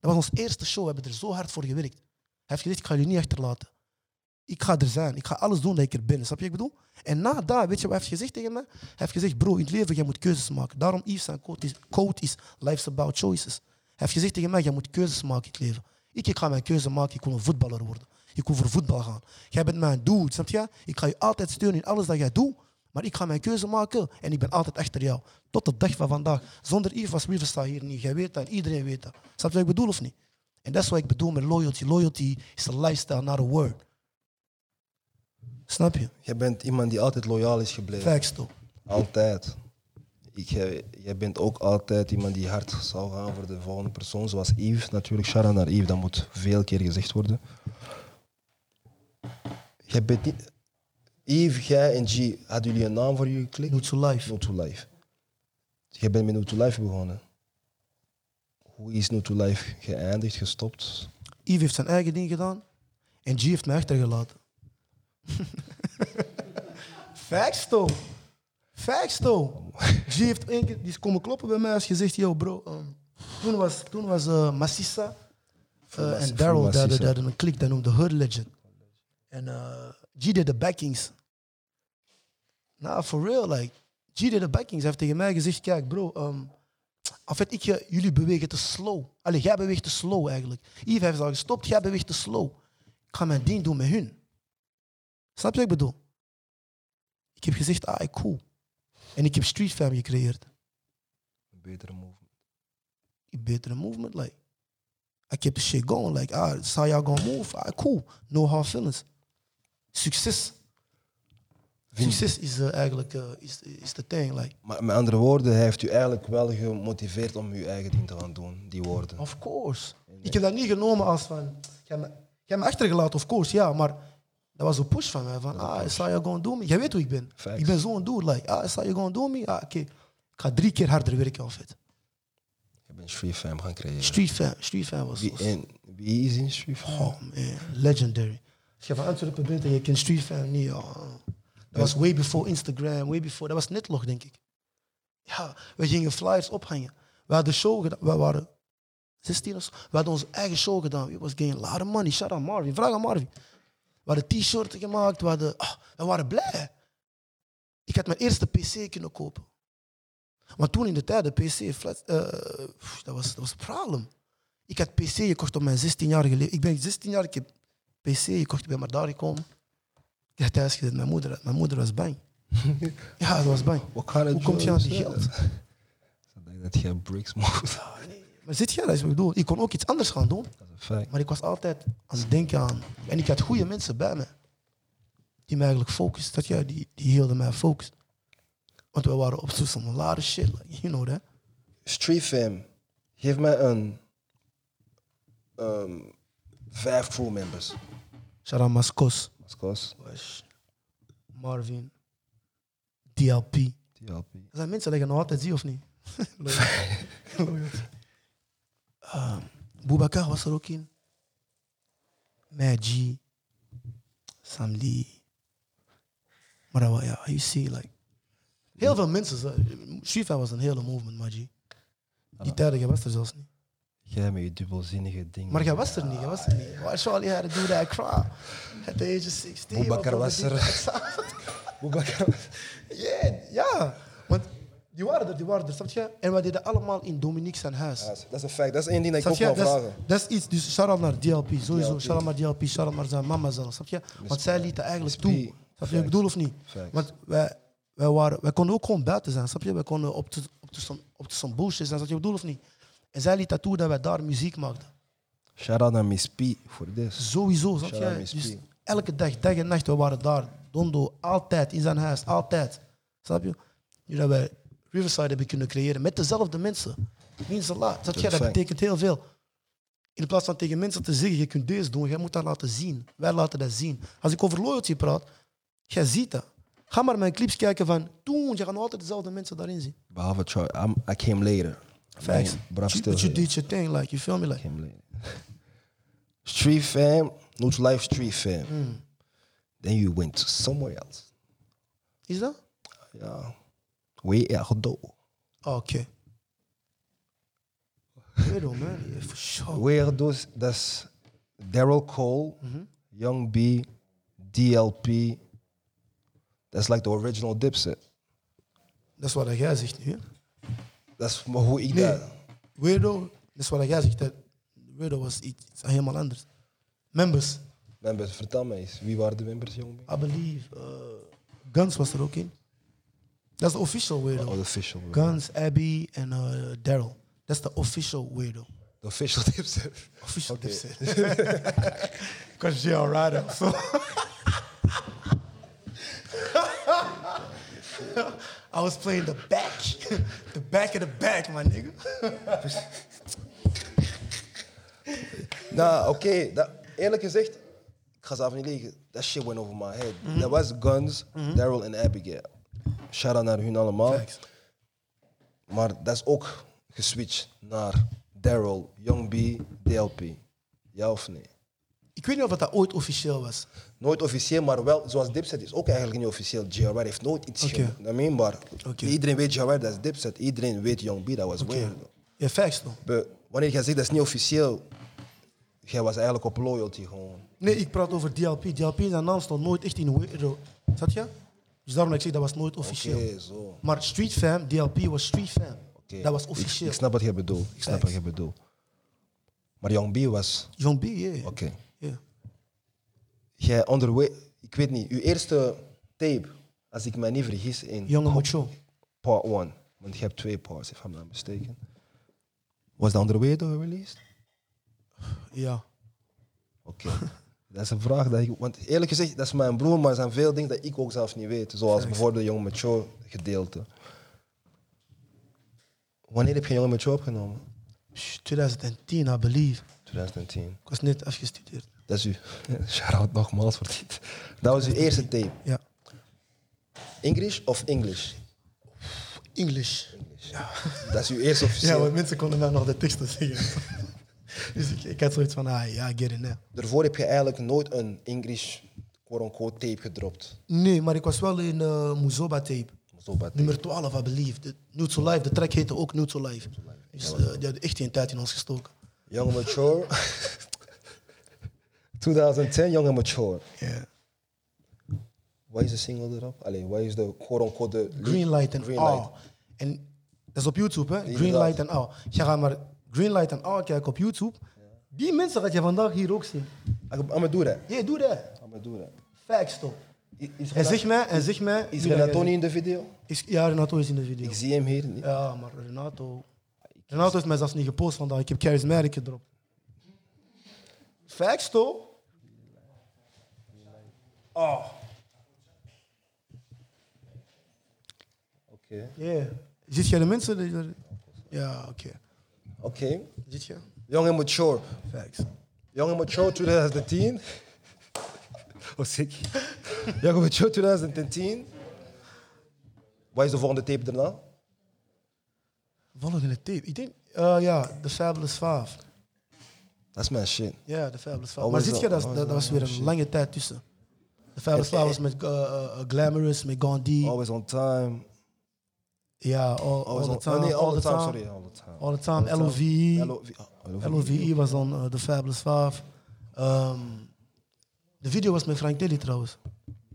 Dat was onze eerste show, we hebben er zo hard voor gewerkt. Heeft gezegd, ik ga jullie niet achterlaten. Ik ga er zijn, ik ga alles doen dat ik er ben. Snap je wat ik bedoel? En na dat, weet je wat hij heeft gezegd tegen mij? Hij heeft gezegd, bro, in het leven, jij moet keuzes maken. Daarom Yves zijn quote is, quote is, life's about choices. Hij heeft gezegd tegen mij, jij moet keuzes maken in het leven. Ik, ik ga mijn keuze maken, ik wil een voetballer worden. Ik wil voor voetbal gaan. Jij bent mijn dude, snap je? Ik ga je altijd steunen in alles dat jij doet. Maar ik ga mijn keuze maken en ik ben altijd achter jou. Tot de dag van vandaag. Zonder Yves was Riverstar hier niet. Jij weet dat en iedereen weet dat. Snap je wat ik bedoel of niet? En dat is wat ik bedoel met loyalty. Loyalty is a lifestyle, not a word. Snap je? Je bent iemand die altijd loyaal is gebleven. Facts toch? Altijd. Ik, jij, jij bent ook altijd iemand die hard zal gaan voor de volgende persoon, zoals Yves. Natuurlijk, shout naar Yves, dat moet veel keer gezegd worden. Jij bent niet... Yves, jij en G, hadden jullie een naam voor jullie klik? No to life. No to Life. Jij bent met No to Life begonnen. Hoe is No to Life geëindigd, gestopt? Yves heeft zijn eigen ding gedaan en G heeft mij achtergelaten. Facts toch? Facts toch? G heeft één keer, die is komen kloppen bij mij als gezegd, yo bro, um, toen was, toen was eh, Massissa eh, en Daryl, dat een klik, dat noemde Hood Legend. En eh, G deed de backings. Nou, for real, like, G deed de backings. Hij heeft tegen mij gezegd, kijk bro, um, ik, jullie bewegen te slow. Allee, jij beweegt te slow eigenlijk. Yves heeft al gestopt, jij beweegt te slow. Ik ga mijn ding doen met hun. Snap je wat ik bedoel? Ik heb gezegd, ah, cool. En ik heb Street Fam gecreëerd. Een betere movement. Die betere movement, like. I kept the shit going, like, ah, this is how y'all gonna move. Ah, cool. No hard feelings. Succes. Succes is eh, eigenlijk eh, is, is the thing, like. Maar met andere woorden, hij heeft u eigenlijk wel gemotiveerd om uw eigen ding te gaan doen, die woorden. Of course. Ik heb dat niet genomen als van, jij hebt me, me achtergelaten, of course, ja, maar dat was een push van mij. Van, ah, is how you gonna do me? Jij weet hoe ik ben. Facts. Ik ben zo'n dude, like, ah, is you gonna do me? Ah, oké. Ik ga drie keer harder werken of het. Je bent Street Fam gaan creëren. Street fan, street fan was, Wie, wie is in Street Fam? oh man, legendary. Als je van Antwerpen bent en je kent street fan niet, oh. Dat was way before Instagram, way before, dat was netlog denk ik. Ja, we gingen flyers ophangen. We hadden show gedaan, we waren 16 of zo. We hadden onze eigen show gedaan. We was getting a lot of money. Shout out Marvin. Vraag aan Marvin. We hadden t-shirts gemaakt, we, hadden, ah, we waren blij. Ik had mijn eerste PC kunnen kopen. Maar toen in de tijd, de PC, eh, dat, was, dat was een probleem. Ik had PC gekocht op mijn 16-jarige leeftijd. Ik ben 16 jaar, ik heb PC gekocht, ik ben maar daar gekomen. Ik heb thuis gezet, mijn moeder, mijn moeder was bang. ja, ze was bang. Hoe komt je aan die geld? Ik denk dat je bricks moet. Maar zit je, dat is wat ik bedoel. Ik kon ook iets anders gaan doen. Dat is een feit. Maar ik was altijd aan het denken aan. En ik had goede mensen bij me. Die me eigenlijk focust. Dat ja, die, die hielden mij focus. Want we waren op zo'n some lot of shit. Like, you know that. Street Fam, geef mij een ehm, vijf crew members. Shout out Mascos. Mascos, Wash, Marvin. DLP. TLP. Dat zijn mensen die je nog altijd zie of niet? Loyalty. Um, Boubacar was er ook in. Maggie. Sam Lee. Maar dat was, ja, you see, like... Heel veel mensen. Fight was een hele movement, Maggie. Die jij was er zelfs niet. Jij met je dubbelzinnige dingen. Maar jij was er niet, jij was er niet. Why Charlie had to do that cry? At the age of 16. Boubacar of was er. Boubacar. Ja, ja. Want die waren er, die waren er, snap je? En we deden allemaal in Dominique zijn huis. Ja, dat is een feit. Dat is één ding dat ik ook wil vragen. dat is iets, dus shout-out naar DLP, sowieso. Shout-out naar DLP, shout-out naar zijn mama zelf, snap je? Want zij lieten eigenlijk toe. Snap je ik bedoel of niet? Facts. Want wij, wij, waren, wij konden ook gewoon buiten zijn, snap je? Wij konden op de, op de, op de some bullshit zijn, snap je ik bedoel of niet? En zij liet dat toe dat wij daar muziek maakten. Shout out naar Miss P voor dit. Sowieso, snap? Miss Dus elke dag, dag en nacht, we waren daar. Dondo, altijd in zijn huis, altijd. Snap je? Nu dat wij Riverside hebben kunnen creëren met dezelfde mensen. Je? is Dat fijn. betekent heel veel. In plaats van tegen mensen te zeggen, je kunt deze doen, jij moet dat laten zien. Wij laten dat zien. Als ik over loyalty praat, jij ziet dat. Ga maar mijn clips kijken van toen, je gaat altijd dezelfde mensen daarin zien. Behalve Troy. I'm, I came later. Facts. Man, Braaf But you, stil. but you did your thing, like, you feel me? Like, came later. Street fam, no to life street fam. Hmm. Then you went to somewhere else. is dat? Ja. Way ja, gedo. Oh, Oké. Weet je, man. Yeah, for sure. Way gedo, is- dat is Daryl Cole, Young B, DLP. That's like the original Dipset. Dat is wat jij zegt nu, hè? Dat is maar hoe ik Nee. dat... Weirdo, dat is wat jij zegt. Weirdo was iets, iets helemaal anders. Members, Members, vertel mij eens. Wie waren de members, B? I believe. uh, Guns was er ook in. Dat is de official Weirdo. Oh, the official. Guns, Abby en uh, Daryl. Dat is de official Weirdo. The official Dipset. Official Oké. dipset. Because you're alright so. I was playing the back. the back of the back, my nigga. Nou, oké. dat- Eerlijk gezegd, ik ga zelf niet liegen. That shit went over my head. Dat was Guns, Daryl en Abigail. Shout-out naar hun allemaal. Facts. Maar dat is ook geswitcht naar Daryl, Young B, DLP. Ja of nee? Ik weet niet of dat ooit officieel was. Nooit officieel, maar wel, zoals Dipset is ook eigenlijk niet officieel. JR heeft nooit iets Oké. gedaan. Maar. Iedereen weet JR, dat is Dipset. Iedereen weet Young B, dat was Oké. weird. Ja, facts toch? But wanneer jij zegt dat is niet officieel, jij was eigenlijk op loyalty gewoon. Nee, ik praat over DLP. DLP zijn naam stond nooit echt in Weirdo. Zat je? Dus daarom dat ik zeg dat was nooit officieel. Oké, zo. Maar Street Fam, DLP was Street Fam. Dat was officieel. Ik, snap wat je bedoelt. Ik snap wat je bedoelt. Maar Young B was... Young B, yeah. Oké. Jij onderweg... Ik weet niet, uw eerste tape, als ik me niet vergis, in Young Macho. part 1. Want je hebt twee parts, if I'm not mistaken. Was de andere way door released? Ja. Oké. dat is een vraag dat ik... Want eerlijk gezegd, dat is mijn broer, maar er zijn veel dingen dat ik ook zelf niet weet. Zoals bijvoorbeeld Young Mature gedeelte. Wanneer heb je Young Mature opgenomen? Psh, 2010, I believe. 2010. Ik was net afgestudeerd. Dat is u. Shout-out nogmaals voor dit. Dat was uw eerste tape. Ja. English of English? English. Dat is uw eerste Ja, officieel. want mensen konden mij nog de teksten zeggen. dus ik, ik had zoiets van, ah ja, get it now. Daarvoor heb je eigenlijk nooit een English quote-unquote tape gedropt. Nee, maar ik was wel in uh, Muzoba tape. Tape. Nummer 12, I believe. De Nude to Life, de track heette ook Nude to Life. Dus uh, die hadden echt een tijd in ons gestoken. Young Mature. 2010, Young and Mature. Ja. Waar is de single erop? Allee, waar is de quote-unquote de Green light en Green A. light. En dat is op YouTube, hè? Green Inderdaad. light en A. Je gaat maar Green light en A kijken op YouTube. Die mensen gaat je vandaag hier ook zien. Gonna do that. Ja, doe dat. I'm gonna do that. Facts toch. En zeg mij, en zeg mij. is dat Renato niet in de video? Is, ja, Renato is in de video. Ik zie hem hier niet. Ja, maar Renato. Renato heeft mij zelfs niet gepost vandaag. Ik heb Charismatic gedropt. Facts toch? Oh, Oké. yeah. Ziet jij de mensen? die er- Ja, oké. Oké. Ziet je? Young and Mature. Facts. Young and Mature 2010. Oh, sick. Young and Mature 2010. Wat is de volgende tape daarna? Volgende tape. Ik denk, eh, ja, The Fabulous Five. Dat is mijn shit. Ja, The Fabulous Five. Always maar ziet je, on- dat, dat, was weer een lange tijd tussen. The Fabulous Five was met Glamorous, met Gandhi. Always on time. Ja, all, the time. nee, all, the time. Sorry, all the time. All the time. LOVE. LOVE. oh, LOVE was dan eh, The Fabulous Five. Ehm, de video was met Frank Dilly trouwens.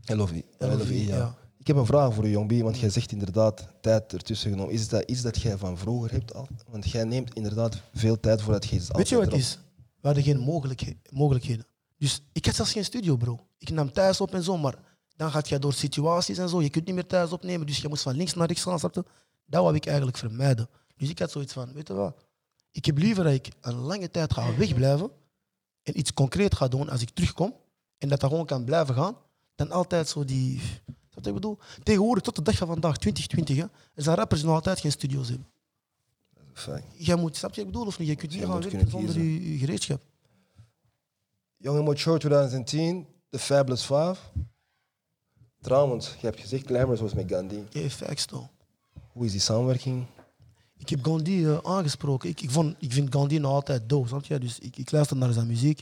LOVE. LOVE, LOVE, ja. Ik heb een vraag voor u, Jong B, want jij zegt inderdaad tijd ertussen genomen. Is dat iets dat jij van vroeger hebt al? Want jij neemt inderdaad veel tijd voordat je iets Weet je wat het is? We hadden geen mogelijkhe- mogelijkheden. Dus ik had zelfs geen studio, bro. Ik nam thuis op en zo, maar dan gaat je door situaties en zo. Je kunt niet meer thuis opnemen, dus je moest van links naar rechts gaan. je? Dat wou ik eigenlijk vermijden. Dus ik had zoiets van, weet je wat? Ik heb liever dat ik een lange tijd ga wegblijven en iets concreet ga doen als ik terugkom en dat dat gewoon kan blijven gaan, dan altijd zo die... Wat ik bedoel? Tegenwoordig, tot de dag van vandaag, 2020, hè, er zijn rappers die nog altijd geen studio's hebben. Fijn. Jij moet, snap je wat ik bedoel of niet? Je kunt niet gaan werken zonder je gereedschap. Young and Mature 2010, The Fabulous Five. Trouwens, je hebt gezegd Glamorous was met Gandhi. Ja, facts toch. Hoe is die samenwerking? Ik heb Gandhi eh, aangesproken. Ik, ik, vond, ik vind Gandhi nog altijd dope, snap je? Dus ik, ik luister naar zijn muziek.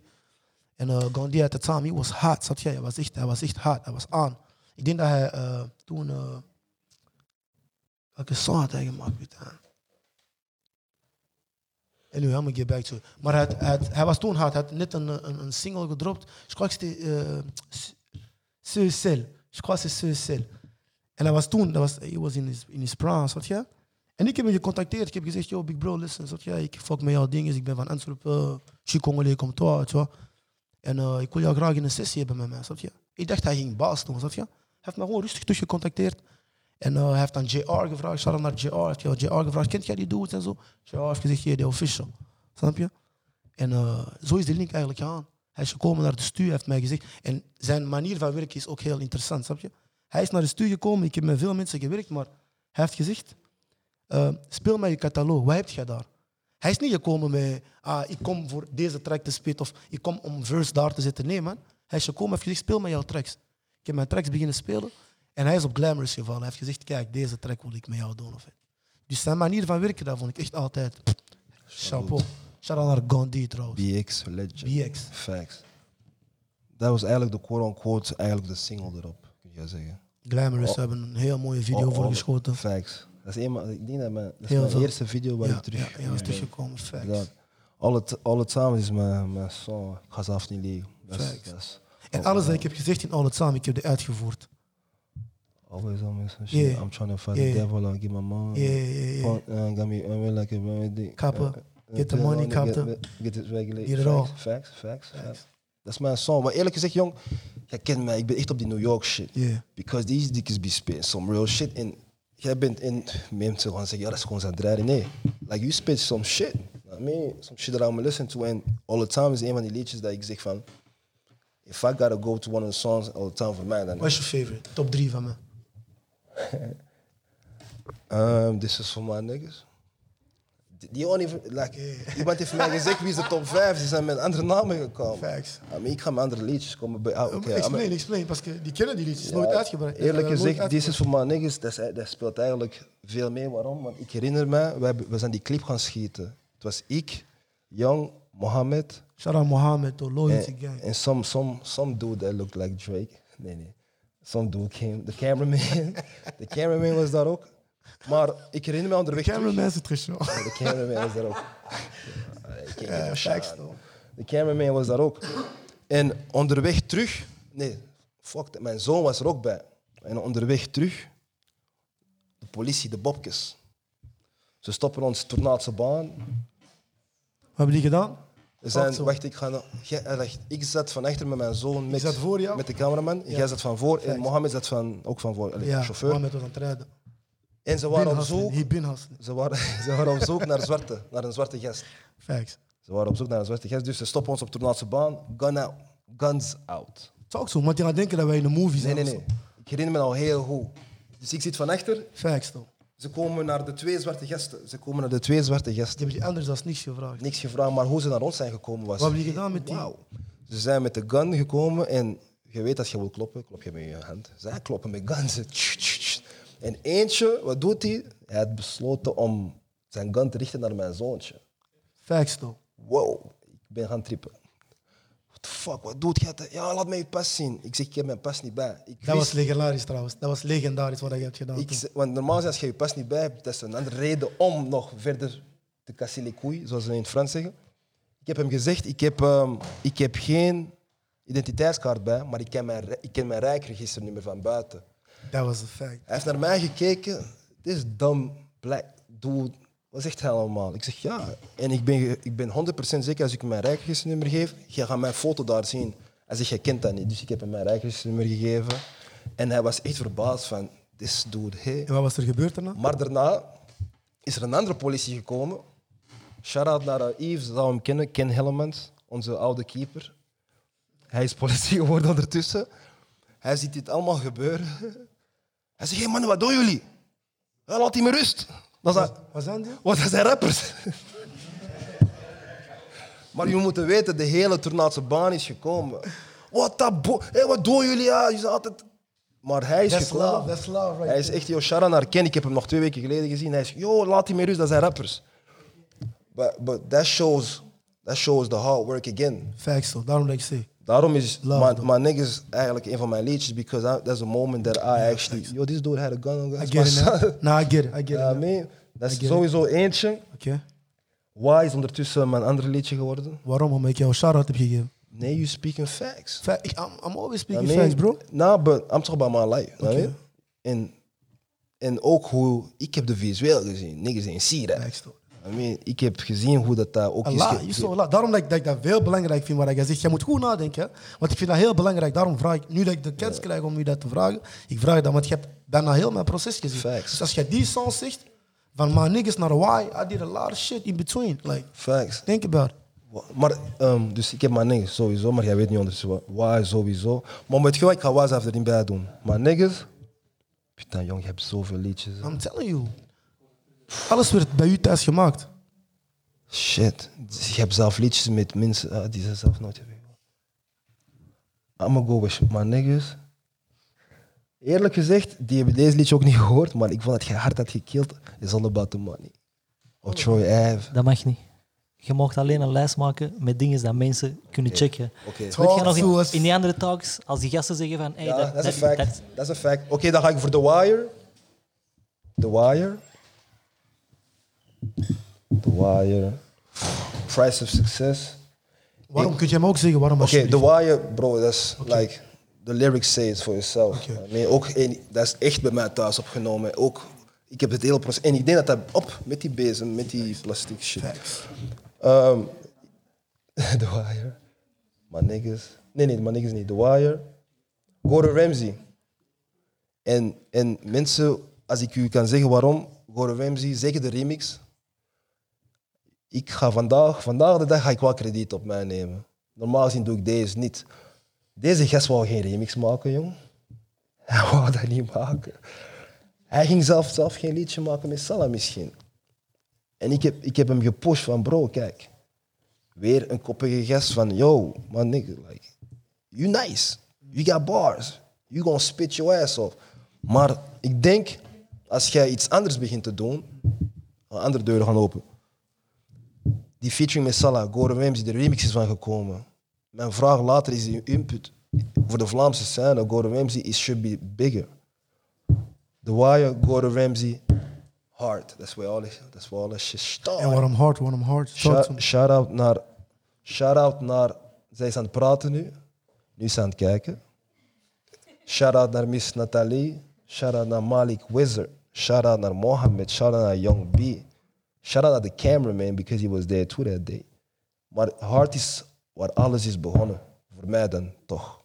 En eh, Gandhi at the time, he was hard, snap je? Hij was echt, hij was echt hard, hij was aan. Ik denk dat hij eh, toen... welke song had hij gemaakt? Weet je? Anyway, I'm gonna get back to. Maar hij, hij, hij was toen hard, hij had net een, een, single gedropt. Je crois que c'était euh, Ce Cel. Je crois c'est. En hij was toen, dat was, was in his, in his snap je? En ik heb hem gecontacteerd. Ik heb gezegd, yo, big bro, listen, je? Ik fuck met jouw dingen. Ik ben van Antwerpen. Je suis Congolais comme toi, wel. En eh, ik wil jou graag in een sessie hebben met mij, je? Ik dacht, hij ging baas doen, snap je? Hij heeft me gewoon rustig tussen gecontacteerd. En eh, hij heeft aan JR gevraagd, shout out naar JR. Heeft JR gevraagd, kent jij die dudes en zo? JR heeft gezegd, yeah, the official. Snap je? En eh, zo is de link eigenlijk gegaan. Hij is gekomen naar de stuur, heeft mij gezegd. En zijn manier van werken is ook heel interessant, snap je? Hij is naar de stuur gekomen, ik heb met veel mensen gewerkt, maar hij heeft gezegd, eh, speel mij je catalogus, wat heb jij daar? Hij is niet gekomen met, ah, ik kom voor deze track te spelen of ik kom om verse daar te zetten. Nee, man. Hij is gekomen en heeft gezegd, speel mij jouw tracks. Ik heb mijn tracks beginnen spelen en hij is op Glamorous gevallen. Hij heeft gezegd, kijk, deze track wil ik met jou doen. Of het. Dus zijn manier van werken, dat vond ik echt altijd chapeau. Shout out naar Gandhi trouwens. BX, Legend. BX. Facts. Dat was eigenlijk de quote-unquote, eigenlijk de single erop, kun je zeggen. Glamorous Oh. hebben een heel mooie video All- voor all- geschoten. Facts. Dat is, eenmaal, ik denk dat, mijn, dat is mijn eerste video waar Ja, ik terug... ja, ja, is teruggekomen. Facts. Inderdaad. All it, all it Time is mijn, mijn song. Ik ga zelf niet liegen. Dat dat is- En alles dat ik heb gezegd in All It Samen, ik heb die uitgevoerd. Always on me some shit. Yeah. I'm trying to fight Yeah. the devil and get my mom. Ja, ja, ja. Punk, uh, got me, like a remedy. Kappen. Uh, Get the uh, money, kappen. Get, get it regulated. Get it all. Facts, facts, facts. Dat is mijn song. Maar eerlijk gezegd, jong, jij kent mij. Ik ben echt op die New York shit. Ja. Because these dikkies be spitting some real shit. En jij bent in... Mensen gaan zeggen, ja, dat is gewoon zijn draaien. Nee. Like, you spit some shit. I mean, some shit that I'm listen to. En All the Time is een van die liedjes dat ik zeg van... If I gotta go to one of the songs all the time voor mij, dan... Wat is je favorite? Top 3 van me. Um, this is for my niggas. Die- only, like, iemand heeft mij gezegd wie is de top 5. Ze zijn met andere namen gekomen. Facts. I mean, ik ga met andere liedjes komen. Bij, ah, oké, explain, explain. Parce que die kennen die liedjes. Ja, nooit uitgebracht. Eerlijk Eh, gezegd, This is for my niggas, dat, is- dat speelt eigenlijk veel mee. Waarom? Want ik herinner me, we, we zijn die clip gaan schieten. Het was ik, Young, Mohammed Shout out Mohammed, the Loyalty en, Gang. en some, some, some dude that looked like Drake. Nee, nee. Some dude came, the cameraman. de cameraman was daar ook. Maar ik herinner me onderweg terug- Cameraman zit geshow. Ja, de cameraman was daar ook. Ja. De cameraman was daar ook. En onderweg terug, nee, fuck, that, mijn zoon was er ook bij. En onderweg terug, de politie, de bobjes. Ze stoppen ons Tornaatse baan. Wat hebben die gedaan? Zijn, wacht, ik ga nog. jij- zegt, Ik zat van achter met mijn zoon, met, zat voor jou? met de cameraman. Ja. Jij zat van voor en. Mohammed zat van, ook van voor, allee, Ja, chauffeur. Mohammed was aan het rijden. En ze waren op zoek, ze waren, ze waren op zoek naar, zwarte, naar een zwarte gast. Facts. Ze waren op zoek naar een zwarte gast, dus ze stoppen ons op Tornaatse baan. Gun out. Guns out. Het is ook zo, want je gaat denken dat wij in de movie Nee, zijn. nee, nee. zo. Ik herinner me al heel goed. Dus ik zit van achter. Facts toch. Ze komen naar de twee zwarte gasten. Ze komen naar de twee zwarte Die gasten. hebben die anders dan niks gevraagd. Niks gevraagd, maar hoe ze naar ons zijn gekomen was. Wat hebben die gedaan met die? Wauw. Ze zijn met de gun gekomen en je weet dat je wil kloppen, klop je met je hand. Zij kloppen met guns. En eentje, wat doet hij? Hij had besloten om zijn gun te richten naar mijn zoontje. Facts toch. Wow, ik ben gaan trippen. What the fuck, wat doet jij? Ja, laat mij je pas zien. Ik zeg, ik heb mijn pas niet bij. Ik Dat was legendarisch trouwens. Dat was legendarisch wat je hebt gedaan. Ik, toen. want normaal als je je pas niet bij hebt, dat is een andere reden om nog verder te casser les couilles, zoals ze in het Frans zeggen. Ik heb hem gezegd, ik heb, ehm, ik heb geen identiteitskaart bij, maar ik ken mijn, ik ken mijn rijkregisternummer van buiten. Dat was een fact. Hij heeft naar mij gekeken, dit is dom, black, dude. Wat zegt hij allemaal? Ik zeg ja. En ik ben, ik ben 100% zeker als ik mijn rijkregisternummer geef, je gaat mijn foto daar zien. Hij zegt, je kent dat niet. Dus ik heb hem mijn rijkregisternummer gegeven. En hij was echt verbaasd van, this dude, hey. En wat was er gebeurd daarna? Maar daarna is er een andere politie gekomen. Shout-out naar uh, Yves, zou hem kennen, Ken Hellemans, onze oude keeper. Hij is politie geworden ondertussen. Hij ziet dit allemaal gebeuren. Hij zegt, hé hey mannen, wat doen jullie? Laat die me rust. Dat Wat zijn die? wat, dat zijn rappers. maar je moet weten, de hele Tornaatse baan is gekomen. Wat dat bo- hey, wat doen jullie? Ja, je zei altijd... Maar hij is That's gekomen. love, that's love right hij is echt, yo, Shara naar Ken. Ik heb hem nog twee weken geleden gezien. Hij is, yo, laat die me rust, dat zijn rappers. But, but that, shows, that shows the hard work again. Facts. Daarom dat ik zeg. Daarom is Love, my, my niggas eigenlijk een van mijn liedjes, because I, that's a moment that I actually, yo, this dude had a gun. I That's get it now. Nah, I get it. I get it. Now. man. Dat is I get it. sowieso eentje. Oké. Why is ondertussen mijn andere liedje geworden? Waarom? Omdat ik jou een shout-out heb gegeven. Nee, you speaking facts. Fa- ik, I'm, I'm always I speaking mean, facts, bro. Nah, but I'm talking about my life. Oké. Okay. En, en ook hoe, ik heb de visueel gezien. Niggas ain't see that. Facts toch. I mean, ik heb gezien hoe dat daar ook is. Allah, je zo, Allah. Daarom dat ik, dat ik dat heel belangrijk vind wat jij zegt. Je moet goed nadenken. Want ik vind dat heel belangrijk. Daarom vraag ik, nu dat ik de kans krijg om u dat te vragen, ik vraag dat, want je hebt bijna heel mijn proces gezien. Facts. Dus als je die song zegt, van my niggas naar why, I did a lot of shit in between. Like, Facts. think about it. Maar, ehm, dus ik heb mijn niggas sowieso, maar jij weet niet ondertussen wa- why sowieso. Maar met je, ik ga was erin bij doen. Maar niggas, putain jong, je hebt zoveel liedjes. I'm telling you. Alles werd bij u thuis gemaakt. Shit. Dus je hebt zelf liedjes met mensen ah, die ze zelf nooit hebben gehoord. I'ma go with my niggas. Eerlijk gezegd, die hebben deze liedje ook niet gehoord, maar ik vond dat je hard had gekild. Is all about the money. Of Troy Ave. Dat mag niet. Je mag alleen een lijst maken met dingen dat mensen kunnen checken. Oké. Weet je nog, in, in die andere talks, als die gasten zeggen van... Hey, Ja, dat, dat is een fact. dat- Dat is een fact. Oké, dan ga ik voor The Wire. The Wire. The Wire. Price of Success. Waarom kun je hem ook zeggen? Waarom Oké? The Wire, bro, dat is like the lyrics say it for yourself. I mean, ook dat is echt bij mij thuis opgenomen. Ook, ik heb het hele proces. En ik denk dat dat op met die bezem, met die plastic shit. Um, The Wire. My niggas. Nee, nee, my niggas niet. The Wire. Gordon Ramsay. En, en mensen, als ik u kan zeggen waarom, Gordon Ramsay, zeker de remix. Ik ga vandaag, vandaag de dag ga ik wel krediet op mij nemen. Normaal gezien doe ik deze niet. Deze gast wou geen remix maken, jong. Hij wou dat niet maken. Hij ging zelf, zelf geen liedje maken met Salah misschien. En ik heb, ik heb hem gepusht van, bro, kijk. Weer een koppige gast van, yo, man, nigga, like, you nice. You got bars. You gonna spit your ass off. Maar ik denk, als jij iets anders begint te doen, andere deuren gaan open. Die featuring met Salah, Gordon Ramsay, de remix is van gekomen. Mijn vraag later is die input voor de Vlaamse scène, Gordon Ramsay, is should be bigger. The Wire, Gordon Ramsay, hard. That's where all that's where all that shit started. En waarom hard, waarom Shout, shout out naar, shout out naar zij is aan het praten nu. Nu is ze aan het kijken. Shout-out naar Miss Nathalie. Shout-out naar Malik Wizard. Shout-out naar Mohammed. Shout-out naar Young B. Shout-out naar de cameraman, because he was there too that day. Maar Hart is waar alles is begonnen. Voor mij dan, toch.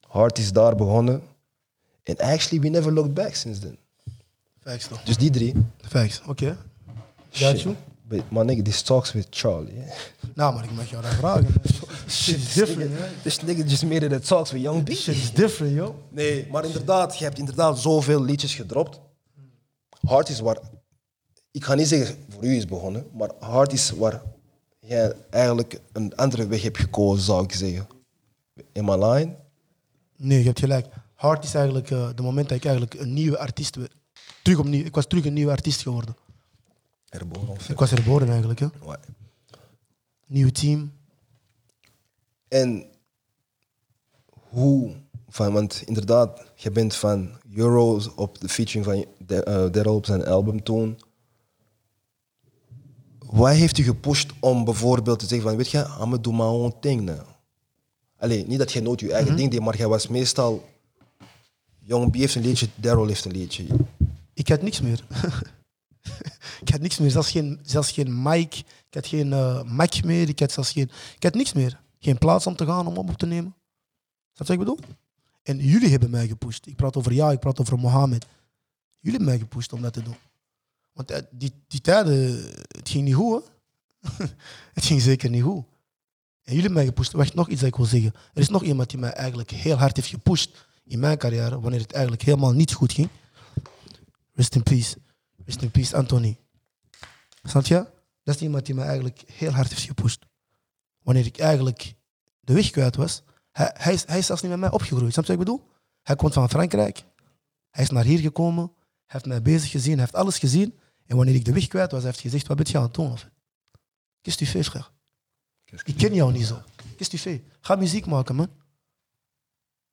Hart is daar begonnen. And actually, we never looked back since then. Facts toch? Dus die drie. Facts, oké. Got you? But my nigga, this talks with Charlie. Yeah? Nou, maar ik mag jou daar vragen. Shit is different, hè? This nigga just made it a talks with Young B. Shit is different, yo. Nee, maar inderdaad, je hebt inderdaad zoveel liedjes gedropt. Hard is waar, ik ga niet zeggen voor u is begonnen, maar hard is waar jij eigenlijk een andere weg hebt gekozen, zou ik zeggen. In my line? Nee, je hebt gelijk. Hard is eigenlijk eh, de moment dat ik eigenlijk een nieuwe artiest werd. Terug opnieuw, ik was terug een nieuwe artiest geworden. Herboren of Ik was herboren eigenlijk, hè. Ouais. Nieuw team. En hoe, van, want inderdaad, je bent van Euros op de featuring van eh, Daryl op zijn album toen. Wat heeft u gepusht om bijvoorbeeld te zeggen van, weet je, I'm gonna do my own thing now. Allee, niet dat jij nooit je eigen ding deed, maar jij was meestal... Young B heeft een liedje, Daryl heeft een liedje. Ik had niks meer. ik had niks meer. Zelfs geen, zelfs geen mic. Ik had geen eh Mac meer. Ik had zelfs geen... Ik had niks meer. Geen plaats om te gaan om op te nemen. Snap je wat ik bedoel? En jullie hebben mij gepusht. Ik praat over jou, ik praat over Mohammed. Jullie hebben mij gepusht om dat te doen. Want eh, die, die tijden, het ging niet goed, hè? het ging zeker niet goed. En jullie hebben mij gepusht. Wacht, nog iets dat ik wil zeggen. Er is nog iemand die mij eigenlijk heel hard heeft gepusht in mijn carrière, wanneer het eigenlijk helemaal niet goed ging. Rest in peace. Rest in peace, Anthony. Snap je? Dat is iemand die mij eigenlijk heel hard heeft gepusht. Wanneer ik eigenlijk de weg kwijt was. Hij, hij, is, hij is zelfs niet met mij opgegroeid. Snap je wat ik bedoel? Hij komt van Frankrijk. Hij is naar hier gekomen. Hij heeft mij bezig gezien. Hij heeft alles gezien. En wanneer ik de weg kwijt was, hij heeft gezegd, wat ben je aan het doen? Of? Qu'est-ce que tu fais, frère? Ik ken jou niet zo. Qu'est-ce que tu fais? Ga muziek maken, man.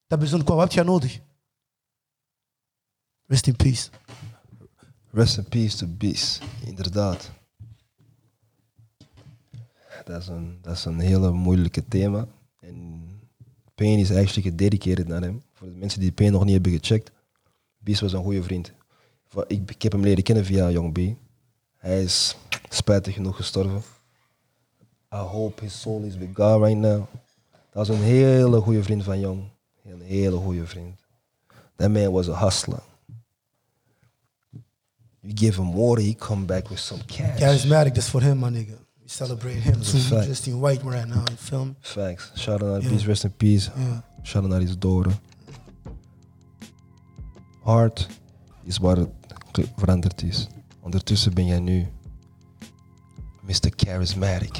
Dat bezoen quoi? Wat heb jij nodig? Rest in peace. Rest in peace to Beast, inderdaad. Dat is een, dat is een hele moeilijke thema. En Pain is actually gededicated naar hem. Voor de mensen die Pain nog niet hebben gecheckt. Beast was een goede vriend. Ik, ik heb hem leren kennen via Young B. Hij is spijtig genoeg gestorven. I hope his soul is with God right now. Dat was een hele goede vriend van Young. Een hele goede vriend. That man was a hustler. You give him water, he come back with some cash. Charismatic, that's for him, my nigga. We celebrate him too. fact. Just in white right now, feel me? Facts. Shout out naar Ja. Beast, rest in peace. Shout out naar his daughter. Hard is waar het ge- veranderd is. Ondertussen ben jij nu Mr. Charismatic.